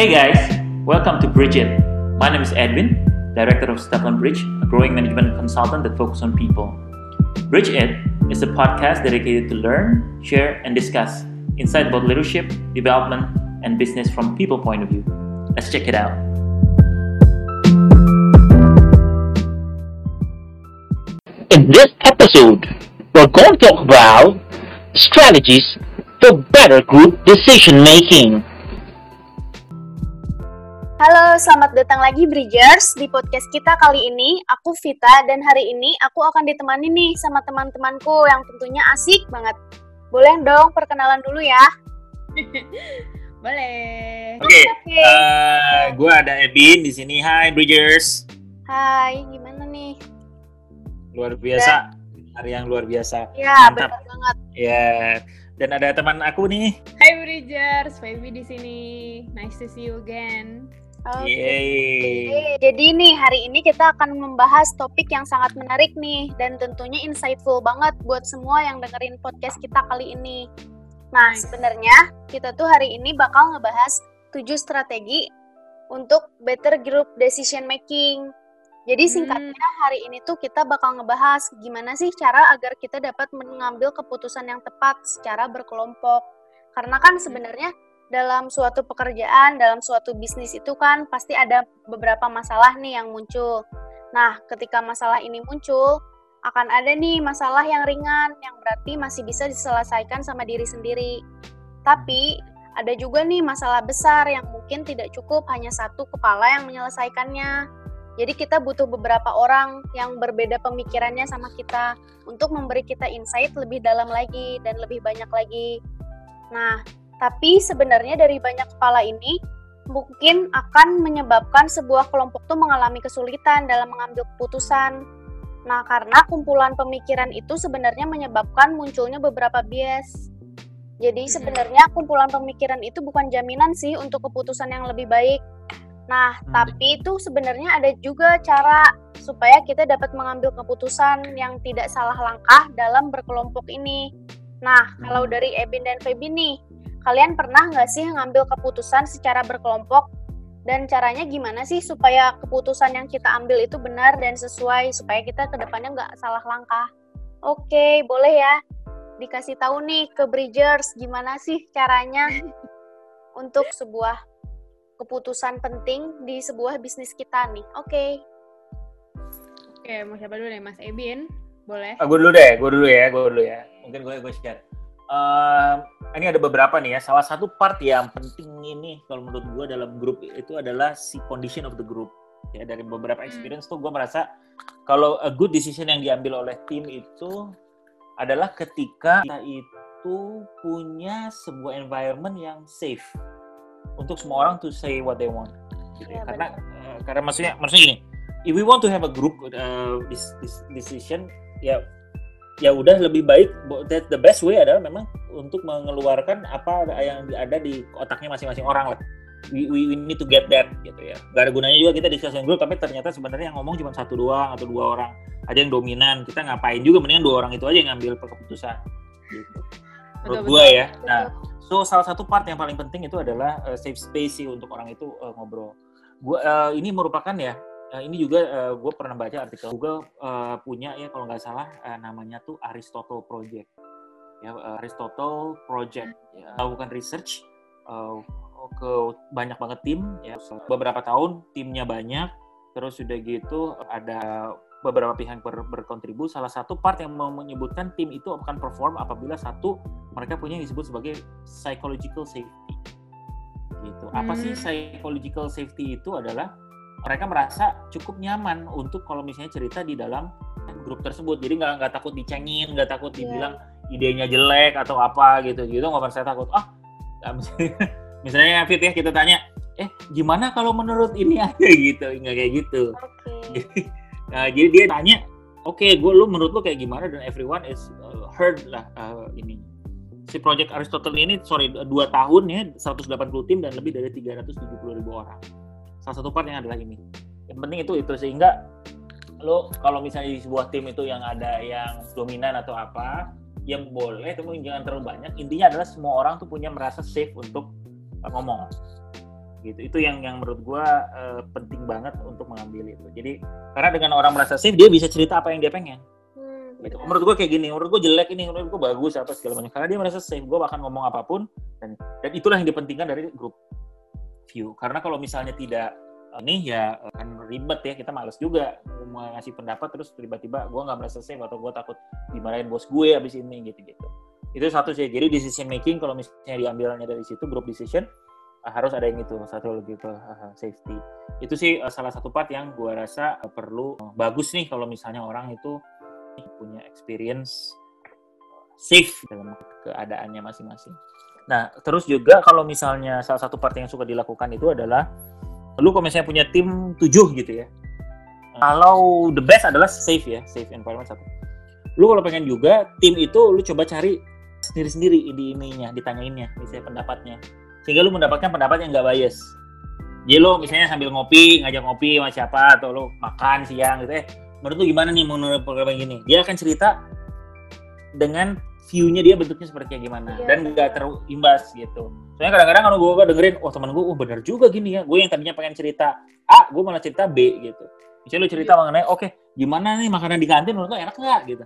Hey guys, welcome to Bridge It. My name is Edwin, Director of Stepland Bridge, a growing management consultant that focuses on people. Bridge It is a podcast dedicated to learn, share, and discuss insight about leadership, development, and business from people point of view. Let's check it out. In this episode, we're going to talk about strategies for better group decision making. Halo, selamat datang lagi Bridgers di podcast kita kali ini. Aku Vita dan hari ini aku akan ditemani nih sama teman-temanku yang tentunya asik banget. Boleh dong perkenalan dulu ya. Boleh. Oke, Oke. eh, gue ada Ebin di sini. Hai Bridgers, Hai, gimana nih? luar biasa, hari yang luar biasa. Ya, Mantap. benar banget. Ya, dan ada teman aku nih. Hai Bridgers, Feby di sini. Nice to see you again. Oke. Yeay. Jadi nih hari ini kita akan membahas topik yang sangat menarik nih dan tentunya insightful banget buat semua yang dengerin podcast kita kali ini. Nah, sebenarnya kita tuh hari ini bakal ngebahas 7 strategi untuk better group decision making. Jadi Hmm. singkatnya hari ini tuh kita bakal ngebahas gimana sih cara agar kita dapat mengambil keputusan yang tepat secara berkelompok. Karena kan sebenarnya dalam suatu pekerjaan, dalam suatu bisnis itu kan pasti ada beberapa masalah nih yang muncul. Nah, ketika masalah ini muncul, akan ada nih masalah yang ringan yang berarti masih bisa diselesaikan sama diri sendiri. Tapi ada juga nih masalah besar yang mungkin tidak cukup hanya satu kepala yang menyelesaikannya. Jadi kita butuh beberapa orang yang berbeda pemikirannya sama kita untuk memberi kita insight lebih dalam lagi dan lebih banyak lagi. Nah, tapi sebenarnya dari banyak kepala ini mungkin akan menyebabkan sebuah kelompok tuh mengalami kesulitan dalam mengambil keputusan. Nah, karena kumpulan pemikiran itu sebenarnya menyebabkan munculnya beberapa bias. Jadi sebenarnya kumpulan pemikiran itu bukan jaminan sih untuk keputusan yang lebih baik. Nah, tapi itu sebenarnya ada juga cara supaya kita dapat mengambil keputusan yang tidak salah langkah dalam berkelompok ini. Nah, kalau dari Ebin dan Feby nih, kalian pernah nggak sih ngambil keputusan secara berkelompok? Dan caranya gimana sih supaya keputusan yang kita ambil itu benar dan sesuai supaya kita ke depannya nggak salah langkah? Oke, boleh ya dikasih tahu nih ke Bridgers gimana sih caranya untuk sebuah keputusan penting di sebuah bisnis kita nih. Oke. Oke, mau siapa dulu nih, Mas Ebin? Boleh? gue dulu deh, gue dulu ya, gue dulu ya. Mungkin gue gue share. Ehm, ini ada beberapa nih ya. Salah satu part yang penting ini kalau menurut gue dalam grup itu adalah si condition of the group. Ya dari beberapa experience tuh gue merasa kalau a good decision yang diambil oleh tim itu adalah ketika kita itu punya sebuah environment yang safe untuk semua orang to say what they want. Gitu ya. Ya, Karena eh, karena maksudnya maksudnya gini, if we want to have a group uh, this, this decision ya ya udah lebih baik the best way adalah memang untuk mengeluarkan apa yang ada di otaknya masing-masing orang lah. We, we, we need to get that gitu ya. Gak ada gunanya juga kita discussion group tapi ternyata sebenarnya yang ngomong cuma satu doang atau dua orang. Aja yang dominan kita ngapain juga mendingan dua orang itu aja yang ngambil keputusan. Gitu. Menurut gue betul. ya. Nah so salah satu part yang paling penting itu adalah uh, safe space sih untuk orang itu uh, ngobrol. Gua uh, ini merupakan ya uh, ini juga gue pernah baca artikel Google uh, punya ya kalau nggak salah uh, namanya tuh Aristotle Project. Ya uh, Aristotle Project. Ya, melakukan research uh, ke banyak banget tim ya. Beberapa tahun timnya banyak terus sudah gitu ada beberapa pihak ber, berkontribusi salah satu part yang mau menyebutkan tim itu akan perform apabila satu mereka punya yang disebut sebagai psychological safety. Gitu. Apa sih Hmm. psychological safety itu adalah mereka merasa cukup nyaman untuk kalau misalnya cerita di dalam grup tersebut. Jadi nggak nggak takut dicengin nggak takut Iya. dibilang idenya jelek atau apa gitu. Gitu nggak merasa takut ah misalnya misalnya Fit ya kita tanya eh gimana kalau menurut ini aja? Gitu nggak kayak gitu. Oke. jadi nah, jadi dia tanya oke gue lu menurut lu kayak gimana? Dan everyone is uh, heard lah uh, ini. Si project Aristotle ini sorry dua tahun ya 180 tim dan lebih dari 370 ribu orang salah satu part yang adalah ini yang penting itu itu. Sehingga lo kalau misalnya di sebuah tim itu yang ada yang dominan atau apa yang boleh tapi jangan terlalu banyak. Intinya adalah semua orang tuh punya merasa safe untuk uh, ngomong. Gitu. Itu yang yang menurut gue uh, penting banget untuk mengambil itu. Jadi karena dengan orang merasa safe dia bisa cerita apa yang dia pengen. Hmm, gitu. menurut gue kayak gini menurut gue jelek ini menurut gue bagus apa segala macam. Karena dia merasa safe gue bahkan ngomong apa pun dan dan itulah yang dipentingkan dari grup view. Karena kalau misalnya tidak ini ya akan ribet ya kita males juga mau ngasih pendapat terus tiba-tiba gue nggak merasa safe atau gue takut dimarahin bos gue abis ini gitu-gitu. Itu satu sih. Jadi decision making kalau misalnya diambilnya dari situ grup decision uh, harus ada yang itu satu lebih ke safety. Itu sih salah satu part yang gue rasa perlu bagus nih kalau misalnya orang itu punya experience safe dalam keadaannya masing-masing. Nah, terus juga kalau misalnya salah satu part yang suka dilakukan itu adalah lu kalau misalnya punya tim tujuh gitu ya. Kalau the best adalah safe ya, safe environment satu. Lu kalau pengen juga tim itu lu coba cari sendiri-sendiri di ininya, ditanyainnya, misalnya pendapatnya. Sehingga lu mendapatkan pendapat yang nggak bias. Jadi lu misalnya sambil ngopi, ngajak ngopi sama siapa, atau lu makan siang gitu, eh menurut lu gimana nih menurut program gini? Dia akan cerita dengan view-nya dia bentuknya seperti kayak gimana Iya, dan nggak terimbas gitu. Soalnya kadang-kadang kalau gue dengerin, oh teman gue, oh benar juga gini ya. Gue yang tadinya pengen cerita A, gue malah cerita B gitu. Misalnya lu cerita mengenai, oke gimana nih makanan di kantin menurut lu enak nggak gitu.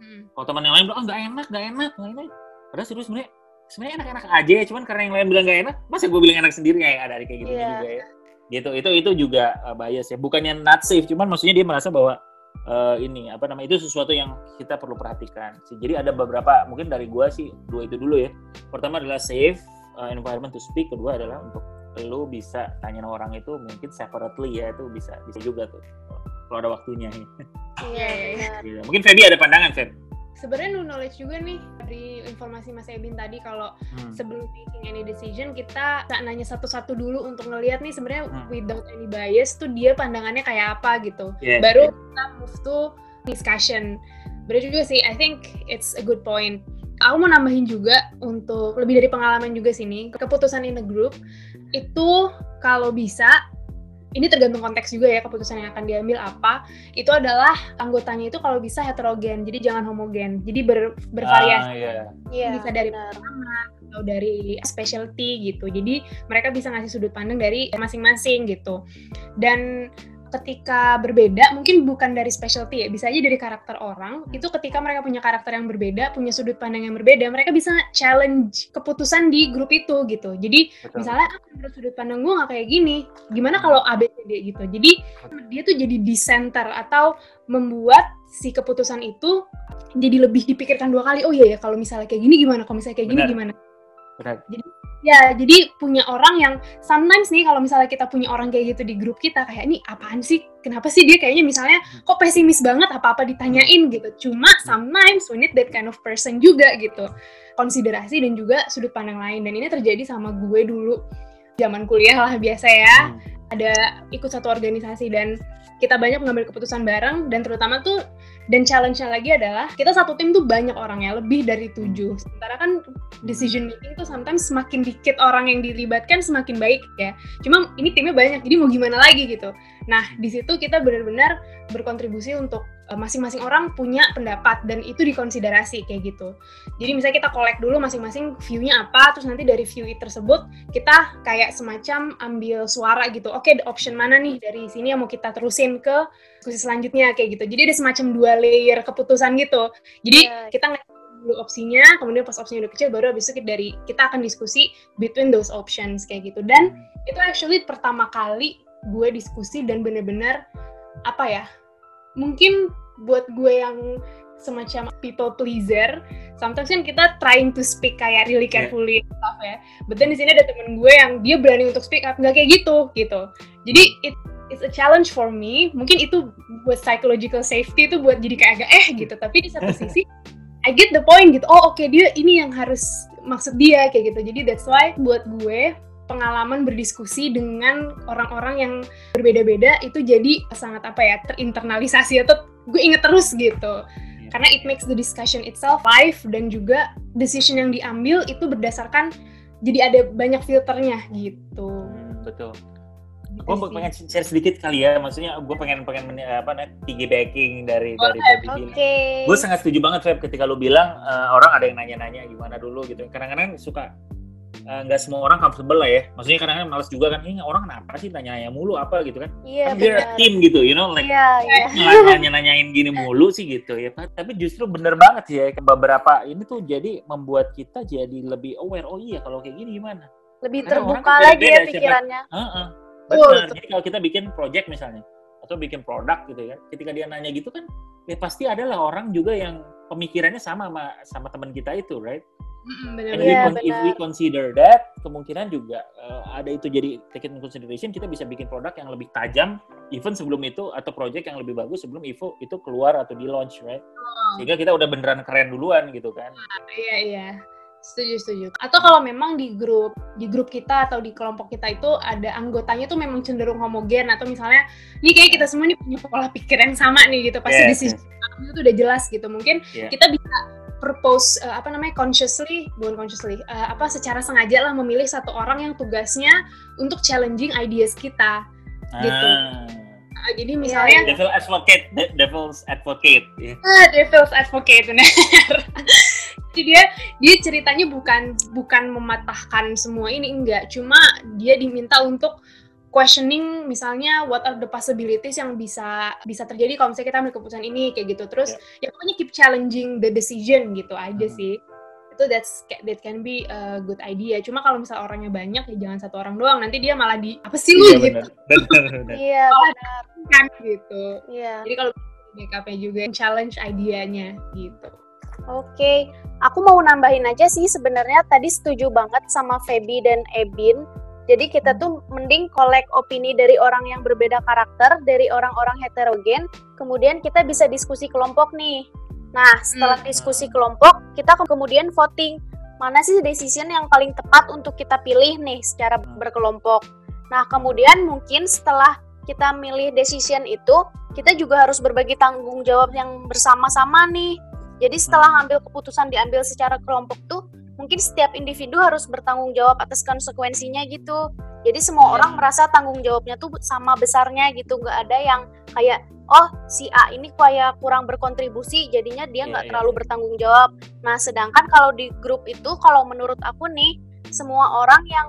Hmm. Kalau teman yang lain bilang, oh nggak enak, nggak enak, nggak enak. Padahal serius sebenarnya sebenarnya enak-enak aja, cuman karena yang lain bilang nggak enak, masa gue bilang enak sendiri ya ada kayak gitu Iya. juga ya. Gitu, itu itu juga uh, bias ya. Bukannya not safe, cuman maksudnya dia merasa bahwa uh, ini apa namanya itu sesuatu yang kita perlu perhatikan. sih. Jadi ada beberapa mungkin dari gua sih dua itu dulu ya. Pertama adalah safe uh, environment to speak, kedua adalah untuk lu bisa tanya orang itu mungkin separately ya itu bisa bisa juga tuh kalau ada waktunya ya. Iya, benar. Gitu. Mungkin Feby ada pandangan Feb. Sebenarnya new knowledge juga nih dari informasi Mas Ebin tadi kalau Hmm. sebelum making any decision kita nggak nanya satu-satu dulu untuk ngelihat nih sebenarnya Hmm. without any bias tuh dia pandangannya kayak apa gitu. Yes, Baru kita move to discussion. Bener juga sih, I think it's a good point. Aku mau nambahin juga untuk lebih dari pengalaman juga sini, keputusan in a group itu kalau bisa ini tergantung konteks juga ya keputusan yang akan diambil apa itu adalah anggotanya itu kalau bisa heterogen jadi jangan homogen jadi ber- bervariasi Ah, iya. Iya, bisa dari benar. atau dari specialty gitu. Jadi mereka bisa ngasih sudut pandang dari masing-masing gitu. Dan ketika berbeda, mungkin bukan dari specialty ya, bisa aja dari karakter orang. Itu ketika mereka punya karakter yang berbeda, punya sudut pandang yang berbeda, mereka bisa challenge keputusan di grup itu gitu. Jadi Betul. misalnya ah, menurut sudut pandang gue nggak kayak gini, gimana kalau A B C D gitu. Jadi dia tuh jadi di center atau membuat si keputusan itu jadi lebih dipikirkan dua kali. Oh iya ya kalau misalnya kayak gini gimana? Kalau misalnya kayak gini Benar. gimana? Benar. Ya, jadi punya orang yang sometimes nih kalau misalnya kita punya orang kayak gitu di grup kita kayak ini apaan sih? Kenapa sih dia kayaknya misalnya kok pesimis banget apa-apa ditanyain gitu. Cuma sometimes we need that kind of person juga gitu. Konsiderasi dan juga sudut pandang lain dan ini terjadi sama gue dulu zaman kuliah lah biasa ya. Hmm. Ada ikut satu organisasi dan kita banyak mengambil keputusan bareng dan terutama tuh dan challenge-nya lagi adalah kita satu tim tuh banyak orangnya lebih dari tujuh. Sementara kan decision making tuh sometimes semakin dikit orang yang dilibatkan semakin baik ya. Cuma ini timnya banyak jadi mau gimana lagi gitu. Nah di situ kita benar-benar berkontribusi untuk masing-masing orang punya pendapat dan itu dikonsiderasi kayak gitu. Jadi misalnya kita collect dulu masing-masing view-nya apa terus nanti dari view tersebut kita kayak semacam ambil suara gitu. Oke the option mana nih dari sini yang mau kita terusin ke diskusi selanjutnya kayak gitu. Jadi ada semacam dua layer keputusan gitu. Jadi Iya. kita ngeliat dulu opsinya kemudian pas opsinya udah kecil baru habis itu kita dari kita akan diskusi between those options kayak gitu. Dan itu actually pertama kali gue diskusi dan bener-bener apa ya mungkin buat gue yang semacam people pleaser sometimes kan kita trying to speak kayak really Yeah. carefully and stuff ya. But then di sini ada temen gue yang dia berani untuk speak up nggak kayak gitu gitu. Jadi it it's a challenge for me. Mungkin itu buat psychological safety itu buat jadi kayak agak eh gitu. Tapi di satu sisi I get the point gitu. Oh oke dia ini yang harus maksud dia kayak gitu. Jadi that's why buat gue pengalaman berdiskusi dengan orang-orang yang berbeda-beda itu jadi sangat apa ya terinternalisasi atau gue inget terus gitu karena it makes the discussion itself live dan juga decision yang diambil itu berdasarkan jadi ada banyak filternya gitu. Hmm, betul. Gitu Gue pengen share sedikit kali ya, maksudnya gue pengen pengen men- apa namanya piggybacking dari Boleh, dari bilang. Oke. Gue sangat setuju banget Feb ketika lu bilang eh, orang ada yang nanya-nanya gimana dulu gitu. Kadang-kadang suka eh, nggak semua orang comfortable lah ya. Maksudnya kadang-kadang males juga kan, ini orang kenapa sih tanya mulu apa gitu kan? Iya, kan we're a benar. team gitu, you know, like Iya, iya. nanya-nanyain gini mulu sih gitu ya. Tapi justru bener banget sih ya, beberapa ini tuh jadi membuat kita jadi lebih aware, oh iya kalau kayak gini gimana? Lebih Karena terbuka lagi ya beda-beda, siapa- pikirannya. Heeh. Betul, Benar. betul. Jadi kalau kita bikin project misalnya atau bikin produk gitu ya, ketika dia nanya gitu kan, ya pasti adalah orang juga yang pemikirannya sama sama, sama teman kita itu, right? And we Iya, con- if we consider that, kemungkinan juga uh, ada itu jadi take it in consideration, kita bisa bikin produk yang lebih tajam, even sebelum itu atau project yang lebih bagus sebelum Evo itu keluar atau di launch, right? Oh. Sehingga kita udah beneran keren duluan gitu kan. Iya iya. Setuju setuju. Atau kalau memang di grup di grup kita atau di kelompok kita itu ada anggotanya tuh memang cenderung homogen atau misalnya nih kayak kita semua nih punya pola pikir yang sama nih gitu pasti Yes, di sisi itu udah jelas gitu. Mungkin Yeah. kita bisa propose eh, apa namanya consciously bukan consciously eh, apa secara sengaja lah memilih satu orang yang tugasnya untuk challenging ideas kita. Gitu. Ah. Eh, jadi misalnya Devil advocate, de- devil's advocate. ya. Ah, devil's advocate benar. Jadi dia dia ceritanya bukan bukan mematahkan semua ini enggak, cuma dia diminta untuk questioning misalnya what are the possibilities yang bisa bisa terjadi kalau misalnya kita ambil keputusan ini kayak gitu. Terus ya pokoknya keep challenging the decision gitu aja Hmm. sih. Itu that's that can be a good idea. Cuma kalau misalnya orangnya banyak ya jangan satu orang doang. Nanti dia malah di apa sih lu Iya gitu. Iya, benar. kan gitu. Iya. Jadi kalau BKP juga challenge idenya gitu. Oke, aku mau nambahin aja sih sebenarnya tadi setuju banget sama Feby dan Ebin. Jadi kita tuh mending collect opini dari orang yang berbeda karakter, dari orang-orang heterogen, kemudian kita bisa diskusi kelompok nih. Nah, setelah Hmm. diskusi kelompok, kita ke- kemudian voting mana sih decision yang paling tepat untuk kita pilih nih secara berkelompok. Nah, kemudian mungkin setelah kita milih decision itu, kita juga harus berbagi tanggung jawab yang bersama-sama nih. Jadi setelah Hmm. ngambil keputusan diambil secara kelompok tuh, mungkin setiap individu harus bertanggung jawab atas konsekuensinya gitu. Jadi semua Hmm. orang merasa tanggung jawabnya tuh sama besarnya gitu, nggak ada yang kayak oh si A ini kayak kurang berkontribusi, jadinya dia Iya, nggak iya, terlalu iya. bertanggung jawab. Nah sedangkan kalau di grup itu, kalau menurut aku nih, semua orang yang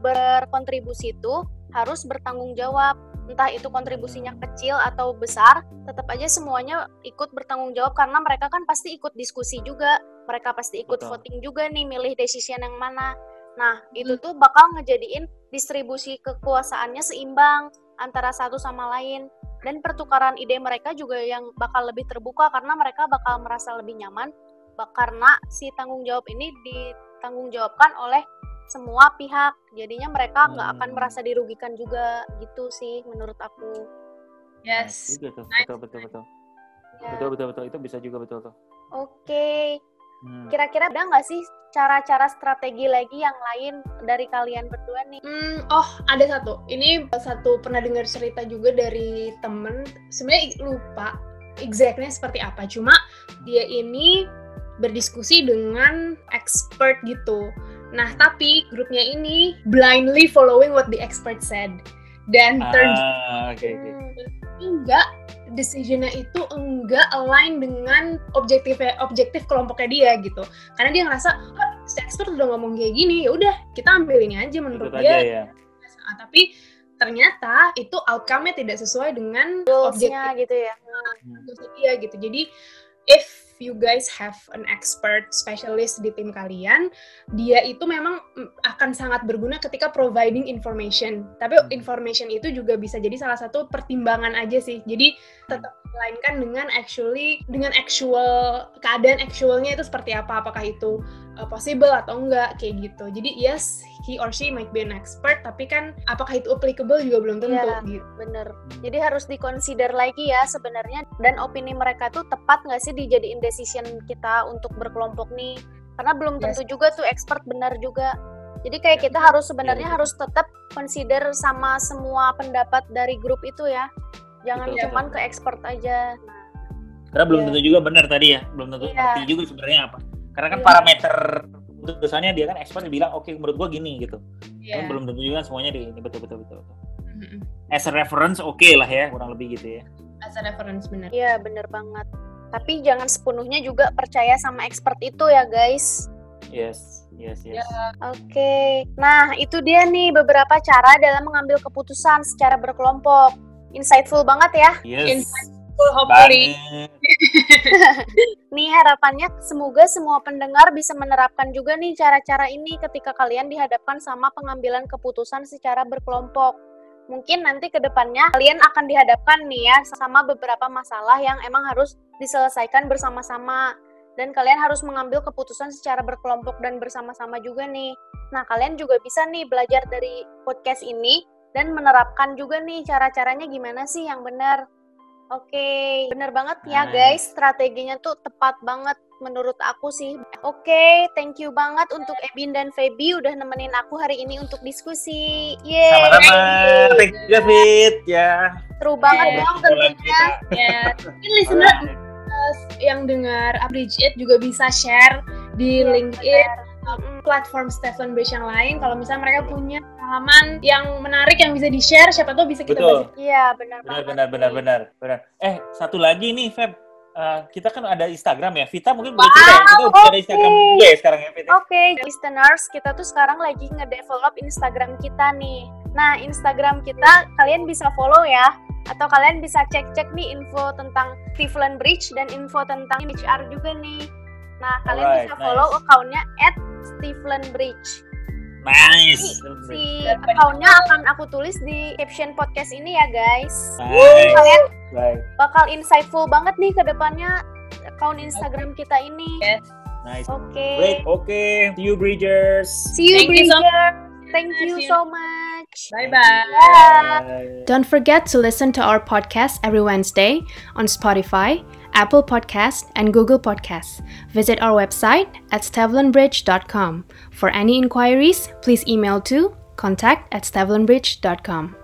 berkontribusi itu harus bertanggung jawab entah itu kontribusinya kecil atau besar, tetap aja semuanya ikut bertanggung jawab karena mereka kan pasti ikut diskusi juga, mereka pasti ikut Betul. voting juga nih milih decision yang mana. Nah, itu tuh bakal ngejadiin distribusi kekuasaannya seimbang antara satu sama lain dan pertukaran ide mereka juga yang bakal lebih terbuka karena mereka bakal merasa lebih nyaman karena si tanggung jawab ini ditanggung jawabkan oleh semua pihak jadinya mereka nggak akan Hmm. merasa dirugikan juga gitu sih menurut aku Yes. Tuh. Nice. Betul betul betul. Ya. Betul betul betul itu bisa juga betul tuh. oke Hmm. kira-kira ada nggak sih cara-cara strategi lagi yang lain dari kalian berdua nih Hmm, oh ada satu. Ini satu pernah dengar cerita juga dari temen. Sebenarnya lupa exactly seperti apa. Cuma dia ini berdiskusi dengan expert gitu. Nah tapi grupnya ini blindly following what the expert said. Dan turns Ah, oke oke. Hmm, enggak decisionnya itu enggak align dengan objektif objektif kelompoknya dia gitu. Karena dia ngerasa oh, si expert udah ngomong kayak gini ya udah kita ambil ini aja menurut Ikut dia. aja ya. Ah, tapi ternyata itu outcome-nya tidak sesuai dengan goalsnya objektif gitu ya. dia gitu. Jadi if you guys have an expert specialist di tim kalian dia itu memang mm, akan sangat berguna ketika providing information. Tapi information itu juga bisa jadi salah satu pertimbangan aja sih. Jadi tetap melainkan dengan actually dengan actual keadaan actualnya itu seperti apa? Apakah itu uh, possible atau enggak? Kayak gitu. Jadi yes he or she might be an expert tapi kan apakah itu applicable juga belum tentu Iya. gitu. bener. Jadi harus dikonsider lagi ya sebenarnya. Dan opini mereka tuh tepat nggak sih dijadiin decision kita untuk berkelompok nih? Karena belum Yes. tentu juga tuh expert benar juga. Jadi kayak Ya, kita harus sebenarnya betul. harus tetap consider sama semua pendapat dari grup itu ya jangan Betul, cuman betul. ke expert aja Karena belum Iya. tentu juga benar tadi ya, belum tentu Iya. ngerti juga sebenarnya apa. Karena kan Iya. parameter putusannya dia kan expert bilang oke menurut gua gini gitu. Iya. Kan belum tentu juga semuanya di ini betul betul betul. As a reference oke lah ya kurang lebih gitu ya. as a reference benar iya bener banget tapi jangan sepenuhnya juga percaya sama expert itu ya guys Yes. Yes, yes. Oke, nah itu dia nih beberapa cara dalam mengambil keputusan secara berkelompok. Insightful banget ya. Yes. Full hopefully. Nih harapannya semoga semua pendengar bisa menerapkan juga nih cara-cara ini ketika kalian dihadapkan sama pengambilan keputusan secara berkelompok. Mungkin nanti ke depannya kalian akan dihadapkan nih ya sama beberapa masalah yang emang harus diselesaikan bersama-sama. Dan kalian harus mengambil keputusan secara berkelompok dan bersama-sama juga nih. Nah, kalian juga bisa nih belajar dari podcast ini dan menerapkan juga nih cara-caranya gimana sih yang benar. Oke, bener banget ya Nice. guys, strateginya tuh tepat banget menurut aku sih. Oke, thank you banget untuk Ebin dan Feby udah nemenin aku hari ini untuk diskusi. Yeay, Sama-sama. Thank you, David. Ya. seru banget Yeah. dong tentunya. Ya, mungkin listener yang dengar Bridge It juga bisa share di Iya, LinkedIn platform Stefan Bridge yang lain kalau misalnya mereka punya pengalaman yang menarik yang bisa di share siapa tahu bisa kita Betul. bahas Iya, benar Benar, benar, benar, benar, benar. Eh, satu lagi nih, Feb. Eh, kita kan ada Instagram ya. Vita mungkin boleh cerita ya. Kita udah ada oke. Instagram juga ya sekarang ya, Vita. Oke, listeners, kita tuh sekarang lagi ngedevelop Instagram kita nih. Nah, Instagram kita kalian bisa follow ya. Atau kalian bisa cek-cek nih info tentang Cleveland Bridge dan info tentang HR juga nih. Nah, kalian Alright, bisa nice. follow accountnya at Cleveland Bridge. Nice. Si accountnya akan aku tulis di caption podcast ini ya guys. Nice. Kalian Baik. bakal insightful banget nih ke depannya account Instagram kita ini. Nice. Oke. Great. Oke. See you, Bridgers. See you, Thank you so. Thank you so much. Bye. Bye. Don't forget to listen to our podcast every Wednesday on Spotify, Apple Podcasts, and Google Podcasts. Visit our website at stevlinbridge.com. For any inquiries, please email to contact at stevlinbridge.com.